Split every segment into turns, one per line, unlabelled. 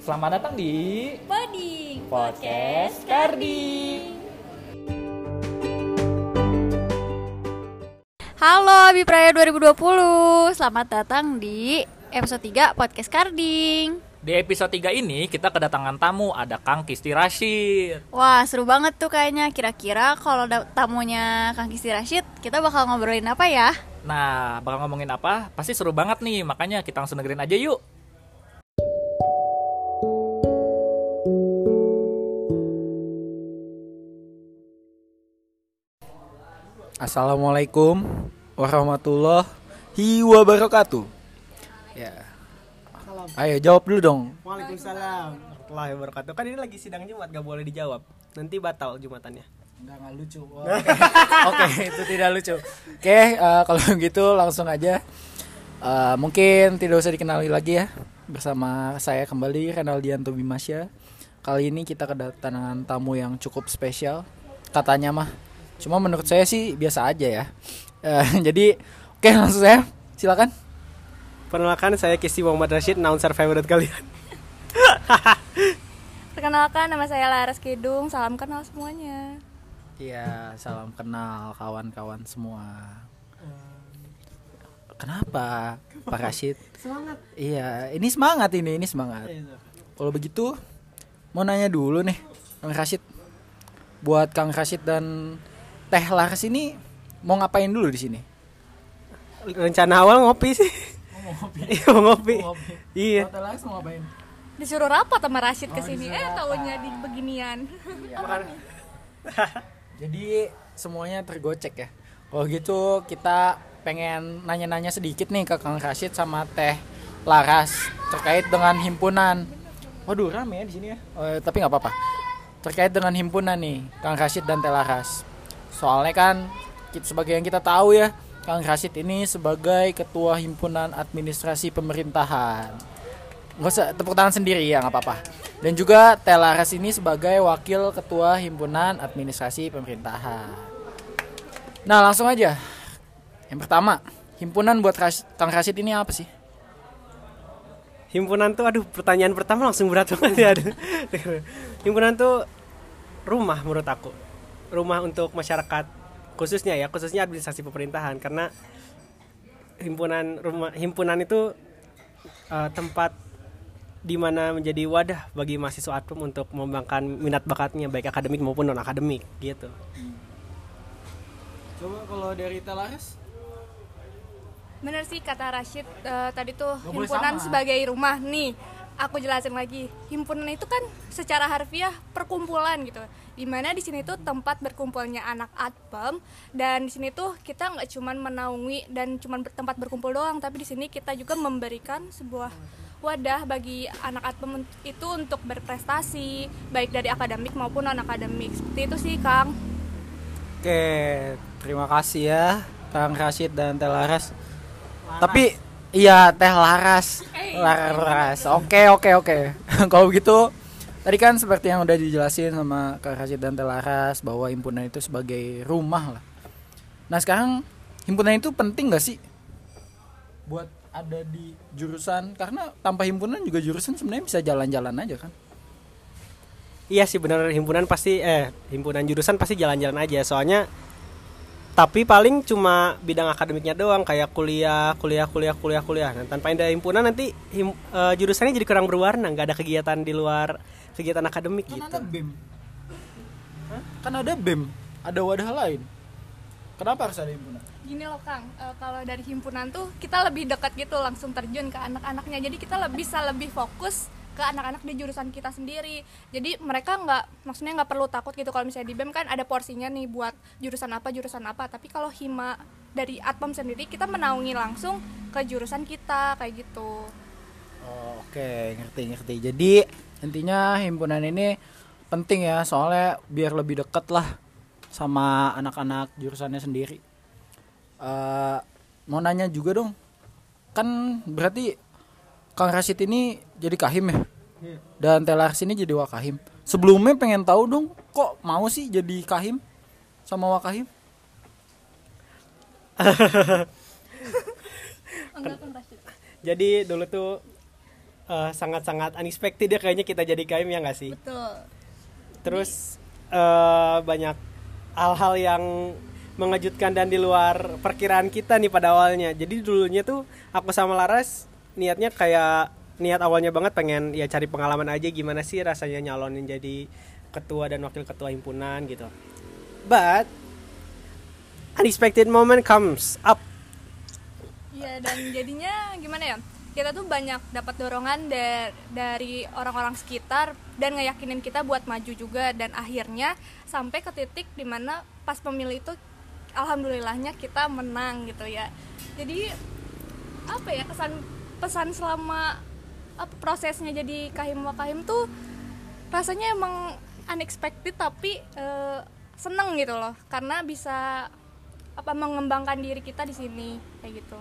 Selamat datang di
Poding
Podcast Kardi.
Halo Abi Praya 2020 Selamat datang di episode 3 Podcast Karding
Di episode 3 ini kita kedatangan tamu ada Kang Kisti Rashid.
Wah seru banget tuh kayaknya Kira-kira kalau tamunya Kang Kisti Rashid Kita bakal ngobrolin apa ya?
Nah, bakal ngomongin apa? Pasti seru banget nih, makanya kita langsung dengerin aja yuk.
Assalamualaikum warahmatullahi wabarakatuh. Ya. Ayo jawab dulu dong.
Waalaikumsalam warahmatullahi wabarakatuh. Kan ini lagi sidang Jumat gak boleh dijawab. Nanti batal Jumatannya.
Enggak enggak lucu. Oke, Oke, itu tidak lucu. Oke, eh, kalau gitu langsung aja. Eh, mungkin tidak usah dikenali lagi ya. Bersama saya kembali Renaldianto Bimasya. Kali ini kita kedatangan tamu yang cukup spesial. Katanya mah. Cuma menurut saya sih biasa aja ya. Eh, jadi oke langsung saya silakan.
Perkenalkan saya Kisti Muhammad Rashid, announcer favorite kalian.
Perkenalkan nama saya Laras Kidung Salam kenal semuanya
Iya, salam kenal kawan-kawan semua. Kenapa, Pak Rashid?
Semangat.
Iya, ini semangat ini, ini semangat. Kalau begitu, mau nanya dulu nih, Kang Rashid. Buat Kang Rashid dan Teh Laras ini mau ngapain dulu di sini?
Rencana awal ngopi sih. Iya mau ngopi. Iya.
Teh Laras mau ngapain?
Disuruh rapat sama Rashid ke sini Eh tahunya di beginian
Jadi semuanya tergocek ya. Kalau gitu kita pengen nanya-nanya sedikit nih ke Kang Rashid sama Teh Laras terkait dengan himpunan. Waduh rame ya di sini ya. Eh, tapi nggak apa-apa. Terkait dengan himpunan nih Kang Rashid dan Teh Laras. Soalnya kan kita, sebagai yang kita tahu ya, Kang Rashid ini sebagai ketua himpunan administrasi pemerintahan. Nggak usah tepuk tangan sendiri ya nggak apa-apa. Dan juga Telaras ini sebagai wakil ketua himpunan administrasi pemerintahan. Nah langsung aja. Yang pertama, himpunan buat Kang Rashid ini apa sih?
Himpunan tuh aduh pertanyaan pertama langsung berat banget ya. Himpunan tuh rumah menurut aku. Rumah untuk masyarakat khususnya ya, khususnya administrasi pemerintahan karena himpunan rumah himpunan itu eh, tempat di mana menjadi wadah bagi mahasiswa Atpem untuk mengembangkan minat bakatnya baik akademik maupun non akademik gitu.
Coba kalau dari Telaras?
Bener sih kata Rashid eh, tadi tuh
boleh
himpunan
sama.
sebagai rumah nih. Aku jelasin lagi. Himpunan itu kan secara harfiah perkumpulan gitu. Di mana di sini tuh tempat berkumpulnya anak Atpem dan di sini tuh kita nggak cuman menaungi dan cuman tempat berkumpul doang, tapi di sini kita juga memberikan sebuah wadah bagi anak Atpem itu untuk berprestasi baik dari akademik maupun non akademik. Seperti itu sih, Kang.
Oke, terima kasih ya Kang Rashid dan Teh Laras. Tapi iya Teh Laras. Laras. Oke, oke, oke. Kalau begitu tadi kan seperti yang udah dijelasin sama Kang Rashid dan Teh Laras bahwa himpunan itu sebagai rumah lah. Nah, sekarang himpunan itu penting gak sih buat ada di jurusan karena tanpa himpunan juga jurusan sebenarnya bisa jalan-jalan aja kan.
Iya sih benar himpunan pasti eh himpunan jurusan pasti jalan-jalan aja soalnya tapi paling cuma bidang akademiknya doang kayak kuliah kuliah kuliah kuliah kuliah nah, tanpa ada himpunan nanti him- eh, jurusannya jadi kurang berwarna nggak ada kegiatan di luar kegiatan akademik
Kan
gitu
ada BEM. Kan ada BEM, ada wadah lain. Kenapa harus ada himpunan?
Gini loh Kang, eh, kalau dari himpunan tuh kita lebih dekat gitu langsung terjun ke anak-anaknya. Jadi kita lebih bisa lebih fokus ke anak-anak di jurusan kita sendiri. Jadi mereka nggak, maksudnya nggak perlu takut gitu kalau misalnya di BEM kan ada porsinya nih buat jurusan apa jurusan apa. Tapi kalau hima dari Atpem sendiri kita menaungi langsung ke jurusan kita kayak gitu.
Oh, Oke, ngerti ngerti. Jadi intinya himpunan ini penting ya, soalnya biar lebih deket lah sama anak-anak jurusannya sendiri. Eh, mau nanya juga dong, kan berarti Kang Rashid ini jadi kahim ya, dan Telars ini jadi wakahim. Sebelumnya pengen tahu dong, kok mau sih jadi kahim sama wakahim?
Jadi dulu tuh eh, sangat-sangat unexpected ya kayaknya kita jadi KM ya nggak sih
betul
terus eh, banyak hal-hal yang mengejutkan dan di luar perkiraan kita nih pada awalnya jadi dulunya tuh aku sama Laras niatnya kayak niat awalnya banget pengen ya cari pengalaman aja gimana sih rasanya nyalonin jadi ketua dan wakil ketua himpunan gitu. But unexpected moment comes up.
Iya dan jadinya gimana ya? Kita tuh banyak dapat dorongan da- dari orang-orang sekitar dan ngeyakinin kita buat maju juga. Dan akhirnya sampai ke titik di mana pas pemilu itu alhamdulillahnya kita menang gitu ya. Jadi apa ya kesan pesan selama apa, prosesnya jadi kahim wakahim tuh rasanya emang unexpected tapi eh, seneng gitu loh. Karena bisa apa mengembangkan diri kita di sini kayak gitu.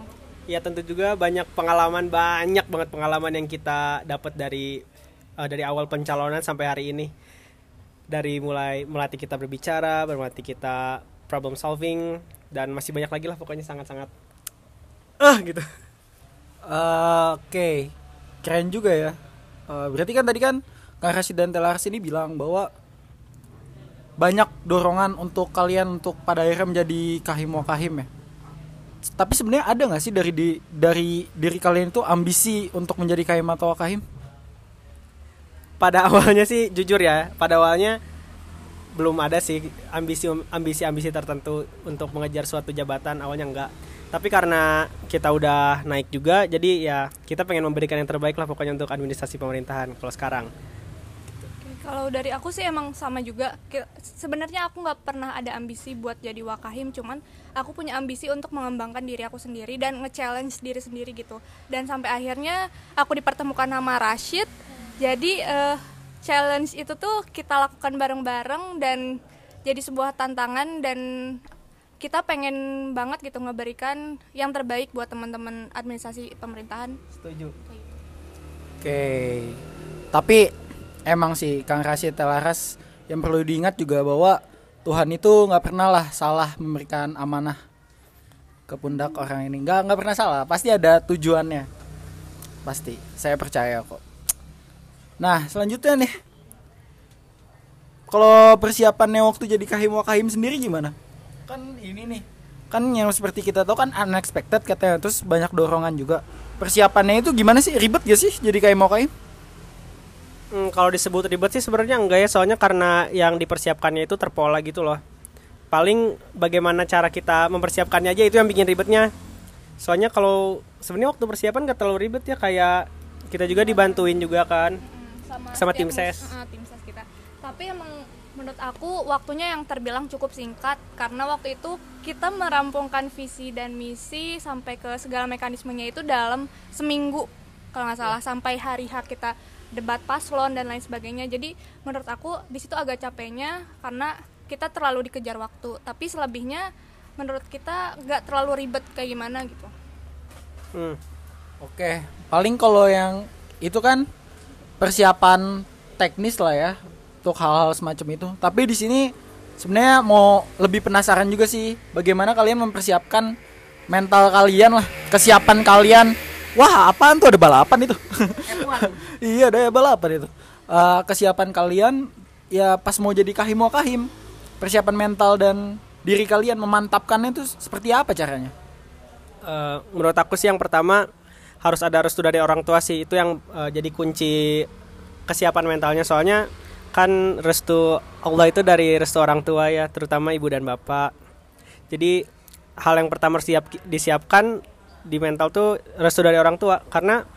Ya tentu juga banyak pengalaman banyak banget pengalaman yang kita dapat dari eh, dari awal pencalonan sampai hari ini. Dari mulai melatih kita berbicara melatih kita problem solving dan masih banyak lagi lah pokoknya sangat-sangat ah gitu.
Eh, Oke, keren juga ya. Eh, berarti kan tadi kan Kang Rashid dan Telaras ini bilang bahwa banyak dorongan untuk kalian untuk pada akhirnya menjadi kahim wakahim ya. Tapi sebenarnya ada nggak sih dari di, dari diri kalian itu ambisi untuk menjadi kahim atau wakahim?
pada awalnya sih jujur ya pada awalnya belum ada sih ambisi ambisi ambisi tertentu untuk mengejar suatu jabatan awalnya enggak tapi karena kita udah naik juga jadi ya kita pengen memberikan yang terbaik lah pokoknya untuk administrasi pemerintahan kalau sekarang
Kalau dari aku sih emang sama juga. Sebenarnya aku nggak pernah ada ambisi buat jadi wakahim, cuman aku punya ambisi untuk mengembangkan diri aku sendiri dan nge-challenge diri sendiri gitu. Dan sampai akhirnya aku dipertemukan sama Rashid. Jadi eh, challenge itu tuh kita lakukan bareng-bareng dan jadi sebuah tantangan dan kita pengen banget gitu ngeberikan yang terbaik buat teman-teman administrasi pemerintahan.
Setuju. Oke. Tapi emang sih Kang Rashid Telaras yang perlu diingat juga bahwa Tuhan itu nggak pernah lah salah memberikan amanah ke pundak orang ini. Nggak nggak pernah salah. Pasti ada tujuannya. Pasti. Saya percaya kok. Nah selanjutnya nih. Kalau persiapannya waktu jadi kahim wakahim sendiri gimana? Kan ini nih. Kan yang seperti kita tahu kan unexpected katanya. Terus banyak dorongan juga. Persiapannya itu gimana sih? Ribet gak sih jadi kahim wakahim?
Hmm, kalau disebut ribet sih sebenarnya enggak ya soalnya karena yang dipersiapkannya itu terpola gitu loh paling bagaimana cara kita mempersiapkannya aja itu yang bikin ribetnya soalnya kalau sebenarnya waktu persiapan gak terlalu ribet ya kayak kita juga dibantuin juga kan Sama tim
teknis,
ses.
eh, tim ses kita. Tapi emang menurut aku waktunya yang terbilang cukup singkat karena waktu itu kita merampungkan visi dan misi sampai ke segala mekanismenya itu dalam seminggu kalau nggak salah sampai hari H kita debat paslon dan lain sebagainya. Jadi menurut aku di situ agak capeknya karena kita terlalu dikejar waktu. Tapi selebihnya menurut kita nggak terlalu ribet kayak gimana gitu.
Hmm.
Oke, paling kalau yang itu kan persiapan teknis lah ya untuk hal-hal semacam itu. Tapi di sini sebenarnya mau lebih penasaran juga sih bagaimana kalian mempersiapkan mental kalian lah, kesiapan kalian. Wah, apaan tuh ada balapan itu? iya, ada balapan itu. Eh, kesiapan kalian ya pas mau jadi kahim mau kahim, persiapan mental dan diri kalian memantapkannya itu seperti apa caranya?
Eh, menurut aku sih yang pertama harus ada restu dari orang tua sih. Itu yang eh, jadi kunci kesiapan mentalnya. Soalnya kan restu Allah itu dari restu orang tua ya terutama ibu dan bapak. Jadi hal yang pertama siap disiapkan di mental tuh restu dari orang tua. Karena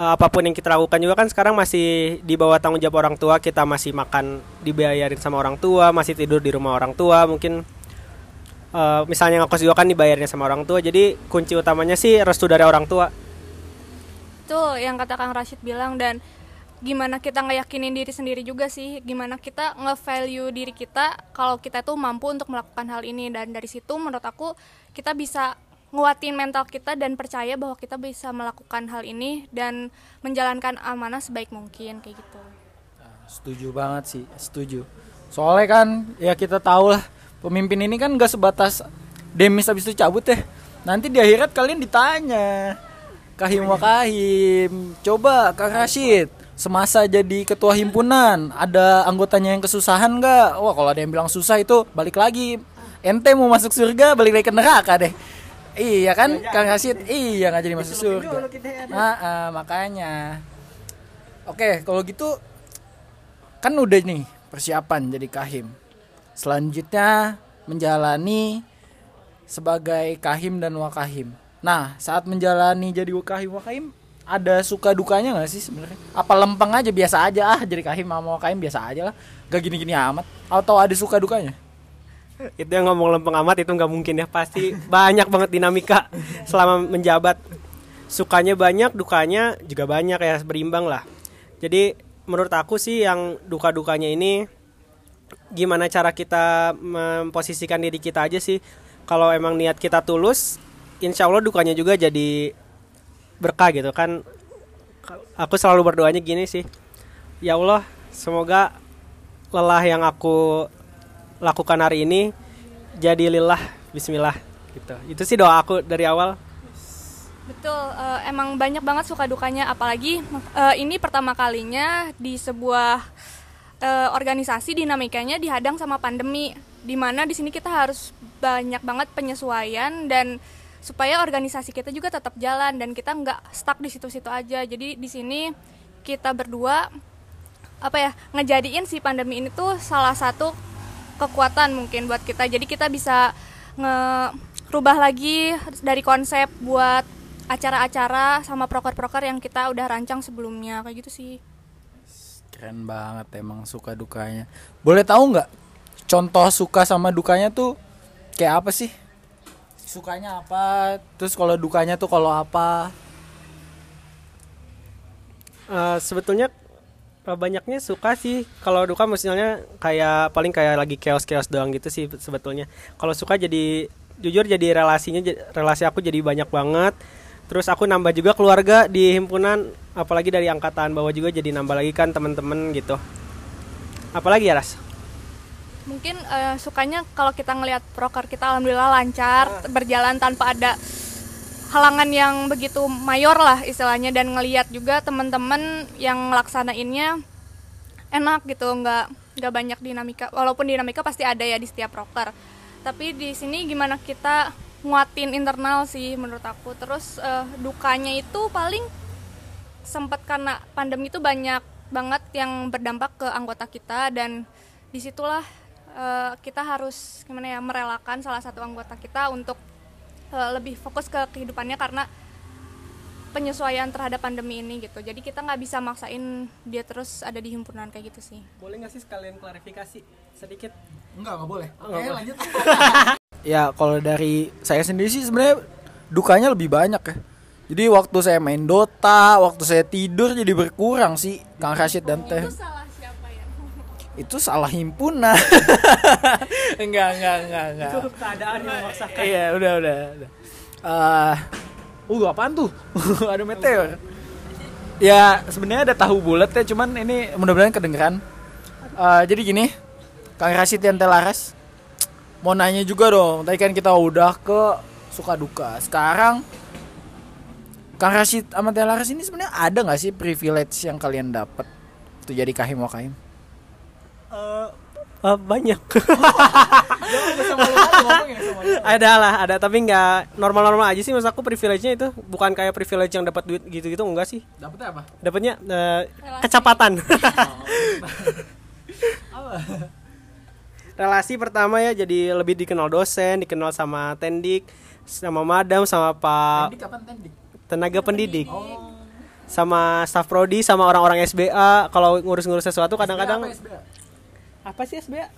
eh, apa pun yang kita lakukan juga kan sekarang masih di bawah tanggung jawab orang tua. Kita masih makan dibayarin sama orang tua masih tidur di rumah orang tua. Mungkin eh, misalnya ngekos juga kan dibayarnya sama orang tua. Jadi kunci utamanya sih restu dari orang tua
itu yang kata Kang Rashid bilang dan gimana kita ngeyakinin diri sendiri juga sih gimana kita nge-value diri kita kalau kita tuh mampu untuk melakukan hal ini dan dari situ menurut aku kita bisa nguatin mental kita dan percaya bahwa kita bisa melakukan hal ini dan menjalankan amanah sebaik mungkin kayak gitu
Setuju banget sih, setuju. Soalnya kan ya kita tahu lah pemimpin ini kan gak sebatas demis habis itu cabut ya. Nanti di akhirat kalian ditanya. Kahim Wakahim. Coba Kang Rashid, semasa jadi ketua himpunan, ada anggotanya yang kesusahan nggak? Wah kalau ada yang bilang susah itu balik lagi. Ente mau masuk surga, balik lagi ke neraka deh. Iya kan, Kang Rashid? Iya nggak jadi masuk surga. Nah, ah, makanya. Oke, kalau gitu kan udah nih persiapan jadi kahim. Selanjutnya menjalani sebagai kahim dan wakahim. Nah, saat menjalani jadi kahim wakahim ada suka dukanya nggak sih sebenarnya? Apa lempeng aja biasa aja ah jadi kahim sama wakahim biasa aja lah. Gak gini-gini amat. Atau ada suka dukanya?
itu yang ngomong lempeng amat itu nggak mungkin ya pasti banyak banget dinamika selama menjabat sukanya banyak dukanya juga banyak ya berimbang lah jadi menurut aku sih yang duka dukanya ini gimana cara kita memposisikan diri kita aja sih kalau emang niat kita tulus insya Allah dukanya juga jadi berkah gitu kan. Aku selalu berdoanya gini sih ya Allah semoga lelah yang aku lakukan hari ini jadi lillah. Bismillah gitu. Itu sih doa aku dari awal.
Betul, eh, emang banyak banget suka dukanya, apalagi eh, ini pertama kalinya di sebuah eh, organisasi dinamikanya dihadang sama pandemi, di mana di sini kita harus banyak banget penyesuaian dan supaya organisasi kita juga tetap jalan dan kita nggak stuck di situ-situ aja. Jadi di sini kita berdua apa ya ngejadiin si pandemi ini tuh salah satu kekuatan mungkin buat kita. Jadi kita bisa ngerubah lagi dari konsep buat acara-acara sama proker-proker yang kita udah rancang sebelumnya kayak gitu sih.
Keren banget emang suka dukanya. Boleh tahu nggak contoh suka sama dukanya tuh kayak apa sih? Sukanya apa? Terus kalau dukanya tuh kalau apa?
Eh, sebetulnya banyaknya suka sih. Kalau duka misalnya kayak paling kayak lagi chaos-chaos doang gitu sih sebetulnya. Kalau suka jadi jujur jadi relasinya relasi aku jadi banyak banget. Terus aku nambah juga keluarga di himpunan apalagi dari angkatan bawah juga jadi nambah lagi kan temen-temen gitu. Apalagi ya ras
Mungkin eh, sukanya kalau kita ngelihat proker kita alhamdulillah lancar, berjalan tanpa ada halangan yang begitu mayor lah istilahnya dan ngelihat juga teman-teman yang ngelaksanainnya enak gitu, nggak nggak banyak dinamika. Walaupun dinamika pasti ada ya di setiap proker. Tapi di sini gimana kita nguatin internal sih menurut aku. Terus eh, dukanya itu paling sempat karena pandemi itu banyak banget yang berdampak ke anggota kita dan di situlah eh, kita harus gimana ya merelakan salah satu anggota kita untuk eh, lebih fokus ke kehidupannya karena penyesuaian terhadap pandemi ini gitu jadi kita nggak bisa maksain dia terus ada di himpunan kayak gitu sih
boleh nggak sih sekalian klarifikasi sedikit
Enggak, enggak boleh.
Oh, nggak boleh.
lanjut. ya, kalau dari saya sendiri sih sebenarnya dukanya lebih banyak ya. Jadi waktu saya main Dota, waktu saya tidur jadi berkurang sih Kang Rashid dan Teh.
salah siapa ya
Itu salah himpunan. enggak, enggak, enggak, enggak.
keadaan yang memaksakan
Iya, udah, udah, udah. Eh, uh, apaan tuh? ada meteor. Ya, sebenarnya ada tahu bulat ya, cuman ini mudah-mudahan kedengeran. Eh, jadi gini, Kang Rashid dan Telaras mau nanya juga dong. Tadi kan kita udah ke suka duka. Sekarang Kang Rashid sama Telaras ini sebenarnya ada nggak sih privilege yang kalian dapat untuk jadi kahim wakahim?
Eh, eh, banyak. Ada lah ada. Tapi nggak normal-normal aja sih. Maksud aku privilege-nya itu bukan kayak privilege yang dapat duit gitu-gitu enggak sih.
Dapatnya apa?
dapatnya eh,
Relasi.
kecepatan. Relasi pertama ya jadi lebih dikenal dosen dikenal sama tendik sama madam sama pak
Tendik kapan tendik?
tenaga pendidik. Sama staff prodi sama orang-orang SBA kalau ngurus-ngurus sesuatu kadang-kadang
SBA?
Apa sih SBA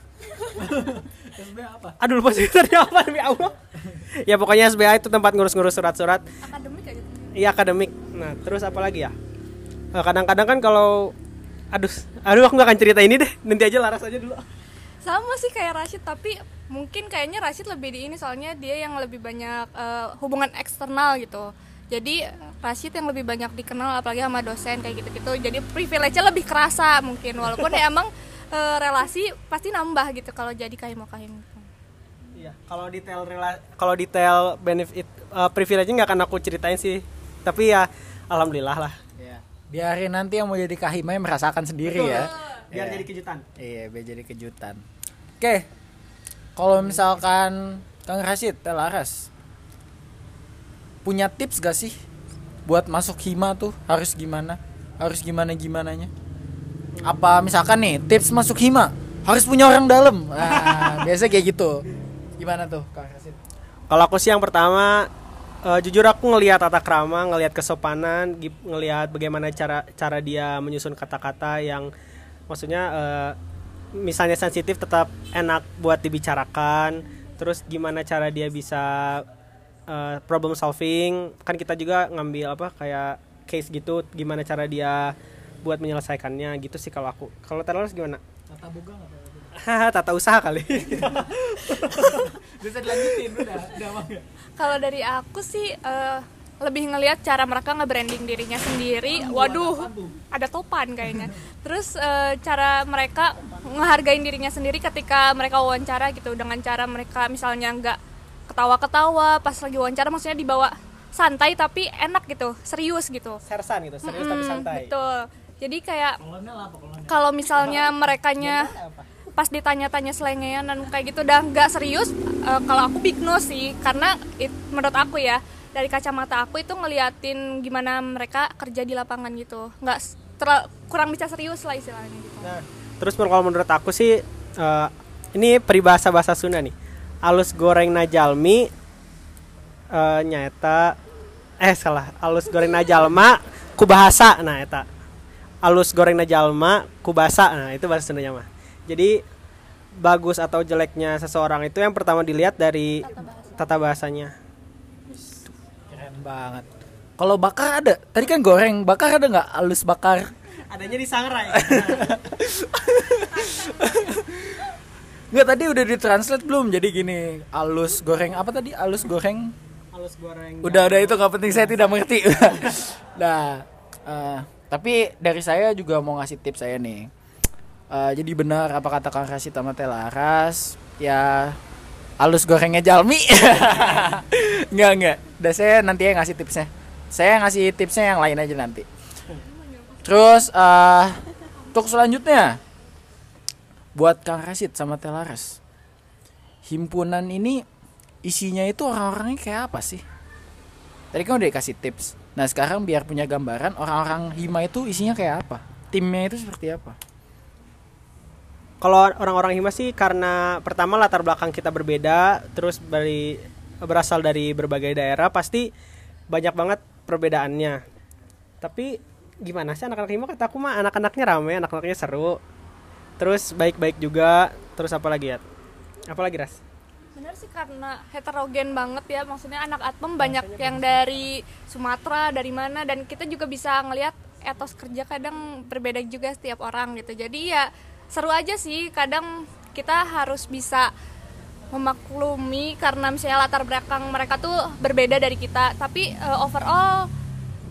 SBA apa?
aduh lupa sih tadi apa demi Allah. Ya pokoknya SBA itu tempat ngurus-ngurus surat-surat.
Akademik kayak gitu.
Iya akademik. Nah terus apa lagi ya? Nah, kadang-kadang kan kalau aduh aduh aku nggak akan cerita ini deh. Nanti aja laras aja dulu.
Sama sih kayak Rashid tapi mungkin kayaknya Rashid lebih di ini soalnya dia yang lebih banyak eh, hubungan eksternal gitu. Jadi Rashid yang lebih banyak dikenal apalagi sama dosen kayak gitu-gitu. Jadi privilege-nya lebih kerasa mungkin walaupun ya emang eh, relasi pasti nambah gitu kalau jadi kahim kahim
iya kalau detail rela kalau detail benefit uh, privilege nggak akan aku ceritain sih tapi ya alhamdulillah lah
Iya. Biarin nanti yang mau jadi kahimai merasakan sendiri ya.
biar
Iya.
jadi kejutan
Iya, biar jadi kejutan. Oke. Kalau misalkan Kang Rashid, Telaras punya tips gak sih buat masuk hima tuh harus gimana? Harus gimana gimananya? Apa misalkan nih tips masuk hima harus punya orang dalam. Nah, biasa kayak gitu. Gimana tuh Kang?
Kalau aku sih yang pertama eh, jujur aku ngelihat tata krama, ngelihat kesopanan, ngelihat bagaimana cara cara dia menyusun kata-kata yang maksudnya eh, misalnya sensitif tetap enak buat dibicarakan. Terus gimana cara dia bisa eh, problem solving? Kan kita juga ngambil apa kayak case gitu, gimana cara dia buat menyelesaikannya gitu sih kalau aku. Kalau terus gimana?
Tata boga enggak?
Haha, tata usaha kali.
Bisa dilanjutin udah, nggak?
Kalau dari aku sih eh, lebih ngelihat cara mereka nge-branding dirinya sendiri. Waduh, ada topan kayaknya. Terus eh, cara mereka ngehargain dirinya sendiri ketika mereka wawancara gitu dengan cara mereka misalnya nggak ketawa-ketawa pas lagi wawancara maksudnya dibawa santai tapi enak gitu, serius gitu.
Sersan gitu, serius tapi
Hmm,
santai.
Betul. Jadi kayak kalau misalnya merekanya pas ditanya-tanya selengean dan kayak gitu udah nggak serius eh, kalau aku big no sih karena it- menurut aku ya dari kacamata aku itu ngeliatin gimana mereka kerja di lapangan gitu nggak kurang bisa serius lah istilahnya gitu
Nah, terus kalau menurut aku sih eh, ini peribahasa bahasa Sunda nih. Alus goreng najalmi eh nyata eh salah. Alus goreng najalma ku bahasa nah eta. Alus goreng najalma ku bahasa nah itu bahasa Sundanya mah. Jadi bagus atau jeleknya seseorang itu yang pertama dilihat dari tata bahasanya.
Keren banget. Kalau bakar ada, tadi kan goreng, bakar ada nggak? Alus bakar.
Adanya di Sangrai.
Nggak tadi udah ditranslate belum? Jadi gini, alus goreng apa tadi? Alus goreng.
Alus goreng.
Udah ada itu nggak penting saya tidak mengerti. nah, eh, tapi dari saya juga mau ngasih tips saya nih. Eh, jadi benar apa kata Kang Rashid sama Telaras, ya alus gorengnya Jalmi. Enggak enggak. Udah saya nanti ya ngasih tipsnya. Saya ngasih tipsnya yang lain aja nanti. Terus eh untuk selanjutnya buat Kang Rashid sama Telaras. Himpunan ini isinya itu orang-orangnya kayak apa sih? Tadi kan udah dikasih tips. Nah sekarang biar punya gambaran orang-orang hima itu isinya kayak apa? Timnya itu seperti apa?
Kalau orang-orang Hima sih karena pertama latar belakang kita berbeda, terus dari berasal dari berbagai daerah pasti banyak banget perbedaannya. Tapi gimana sih anak-anak Hima kata aku mah anak-anaknya rame, anak-anaknya seru. Terus baik-baik juga. Terus apa lagi ya? Apa lagi Ras?
Bener sih karena heterogen banget ya. Maksudnya anak atpem banyak yang dari Sumatera dari mana dan kita juga bisa ngelihat etos kerja kadang berbeda juga setiap orang gitu. Jadi ya seru aja sih. Kadang kita harus bisa memaklumi karena misalnya latar belakang mereka tuh berbeda dari kita. Tapi eh, overall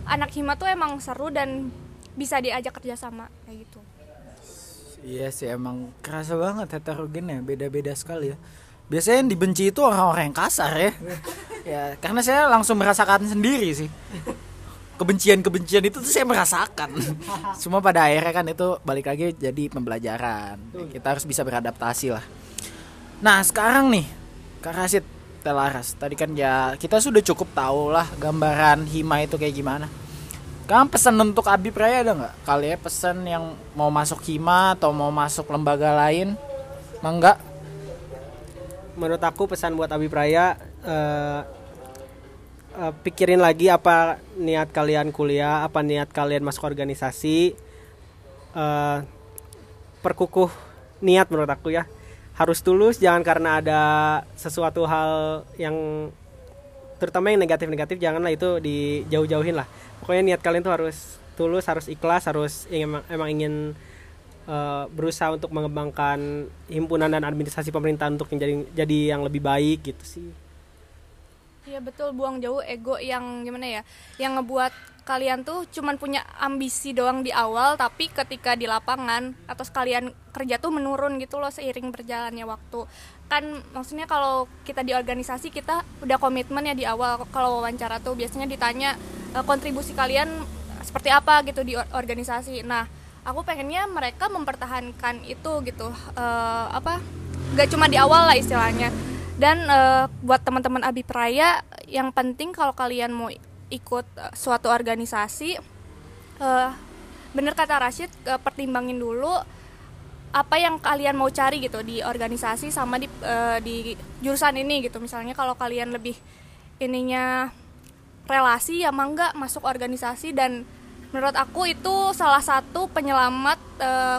anak hima tuh emang seru dan bisa diajak kerjasama kayak gitu.
Iya sih emang kerasa banget heterogen ya, beda-beda sekali ya. Biasanya yang dibenci itu orang-orang yang kasar ya. ya, karena saya langsung merasakan sendiri sih. Kebencian-kebencian itu tuh saya merasakan. Cuma pada akhirnya kan itu balik lagi jadi pembelajaran. Kita harus bisa beradaptasi lah. Nah, sekarang nih Kak Rasid Telaras, tadi kan ya kita sudah cukup tahu lah gambaran hima itu kayak gimana. Kamu pesan untuk Abi Praya ada nggak? Kali ya pesan yang mau masuk hima atau mau masuk lembaga lain? Mangga?
Menurut aku pesan buat Abi Praya eh, eh, pikirin lagi apa niat kalian kuliah, apa niat kalian masuk organisasi. eh, perkukuh niat menurut aku ya. Harus tulus jangan karena ada sesuatu hal yang terutama yang negatif-negatif janganlah itu dijauh-jauhin lah. Pokoknya niat kalian tuh harus tulus, harus ikhlas, harus emang, emang ingin eh, berusaha untuk mengembangkan himpunan dan administrasi pemerintahan untuk menjadi jadi yang lebih baik gitu sih.
Iya betul buang jauh ego yang gimana ya yang ngebuat kalian tuh cuman punya ambisi doang di awal tapi ketika di lapangan atau sekalian kerja tuh menurun gitu loh seiring berjalannya waktu. Kan maksudnya kalau kita di organisasi kita udah komitmen ya di awal. Kalau wawancara tuh biasanya ditanya e, kontribusi kalian seperti apa gitu di or- organisasi? Nah aku pengennya mereka mempertahankan itu gitu Eh, apa gak cuma di awal lah istilahnya. Dan eh, buat teman-teman Abi Praya yang penting kalau kalian mau ikut eh, suatu organisasi eh, bener kata Rashid eh, pertimbangin dulu apa yang kalian mau cari gitu di organisasi sama di eh, di jurusan ini gitu. Misalnya kalau kalian lebih ininya relasi ya mangga masuk organisasi dan menurut aku itu salah satu penyelamat eh,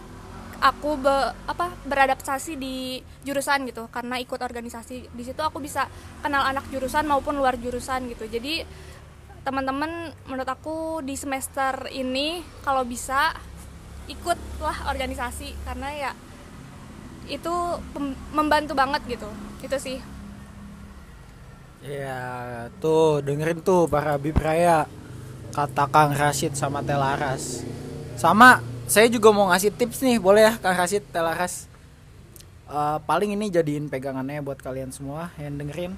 aku be- apa beradaptasi di jurusan gitu. Karena ikut organisasi di situ aku bisa kenal anak jurusan maupun luar jurusan gitu. Jadi teman-teman menurut aku di semester ini kalau bisa ikutlah organisasi. Karena ya itu membantu banget gitu. Itu sih.
Ya, tuh dengerin tuh para Bipraya kata Kang Rashid sama Telaras. Sama, saya juga mau ngasih tips nih, boleh ya Kang Rashid, Telaras. Eh, paling ini jadiin pegangannya buat kalian semua yang dengerin.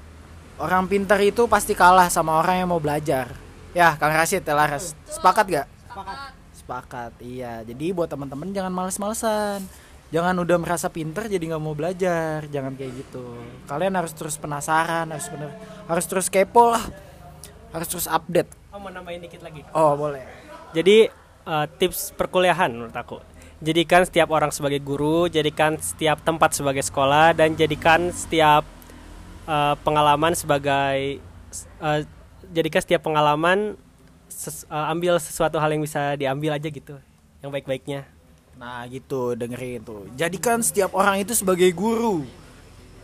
Orang pintar itu pasti kalah sama orang yang mau belajar. Ya, Kang Rashid, Telaras. Sepakat gak?
Sepakat.
Sepakat, iya. Jadi buat teman-teman jangan males-malesan. Jangan udah merasa pinter jadi nggak mau belajar. Jangan kayak gitu. Kalian harus terus penasaran, harus bener, harus terus kepo lah. Harus terus update.
Oh, mau nambahin dikit lagi.
Oh, boleh.
Jadi eh, tips perkuliahan menurut aku. Jadikan setiap orang sebagai guru, jadikan setiap tempat sebagai sekolah dan jadikan setiap eh, pengalaman sebagai eh, jadikan setiap pengalaman ses- eh, ambil sesuatu hal yang bisa diambil aja gitu. Yang baik-baiknya.
Nah, gitu, dengerin tuh. Jadikan setiap orang itu sebagai guru.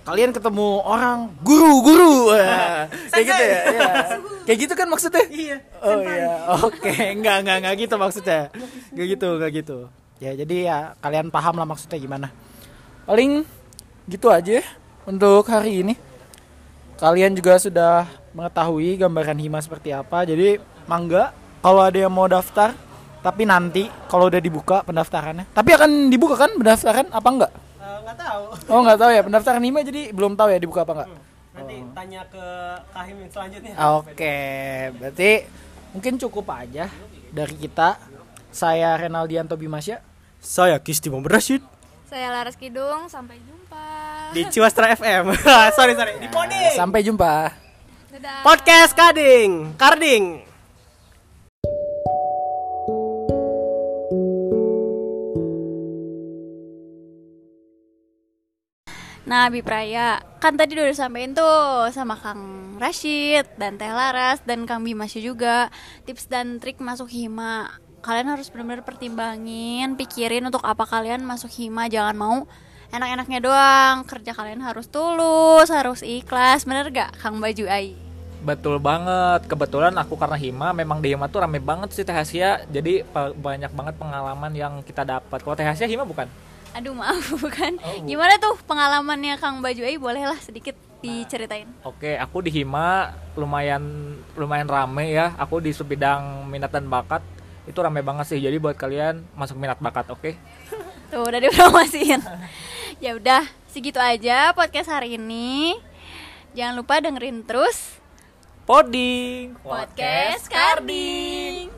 Kalian ketemu orang guru, guru. Wah, kayak gitu ya. iya. Kayak gitu kan maksudnya?
Iya.
Oh iya, oke, enggak enggak enggak gitu maksudnya, enggak gitu enggak gitu. Ya jadi ya kalian paham lah maksudnya gimana. Paling gitu aja untuk hari ini. Kalian juga sudah mengetahui gambaran hima seperti apa. Jadi mangga kalau ada yang mau daftar, tapi nanti kalau udah dibuka pendaftarannya. Tapi akan dibuka kan pendaftaran apa enggak?
Nggak tahu.
Oh nggak tahu ya pendaftaran hima jadi belum tahu ya dibuka apa enggak.
Nanti tanya ke Kahim selanjutnya.
Oke, berarti mungkin cukup aja dari kita. Saya Renaldianto Bimasya.
Saya Kisti Muhammad Rashid
saya Laras Kidung sampai jumpa
di Ciwastra FM. sorry sorry di Poding.
Sampai jumpa.
dadah
Podcast Kading, Karding.
Nah, Abi Praya, kan tadi udah disampaikan tuh sama Kang Rashid dan Teh Laras dan Kang Bimasya juga tips dan trik masuk hima. Kalian harus benar-benar pertimbangin, pikirin untuk apa kalian masuk hima, jangan mau enak-enaknya doang. Kerja kalian harus tulus, harus ikhlas. Bener gak, Kang Baju Ai?
Betul banget. Kebetulan aku karena Hima memang di Hima tuh rame banget sih Teh Asia. Jadi banyak banget pengalaman yang kita dapat. Kalau Teh Asia Hima bukan?
Aduh maaf bukan. Gimana tuh pengalamannya Kang Baju Ai? Bolehlah sedikit diceritain.
Oke, aku di Hima lumayan lumayan rame ya. Aku di bidang minat dan bakat itu rame banget sih. Jadi buat kalian masuk minat bakat, oke?
Tuh udah dipromosiin. ya udah, segitu aja podcast hari ini. Jangan lupa dengerin terus
Poding.
podcast Karding.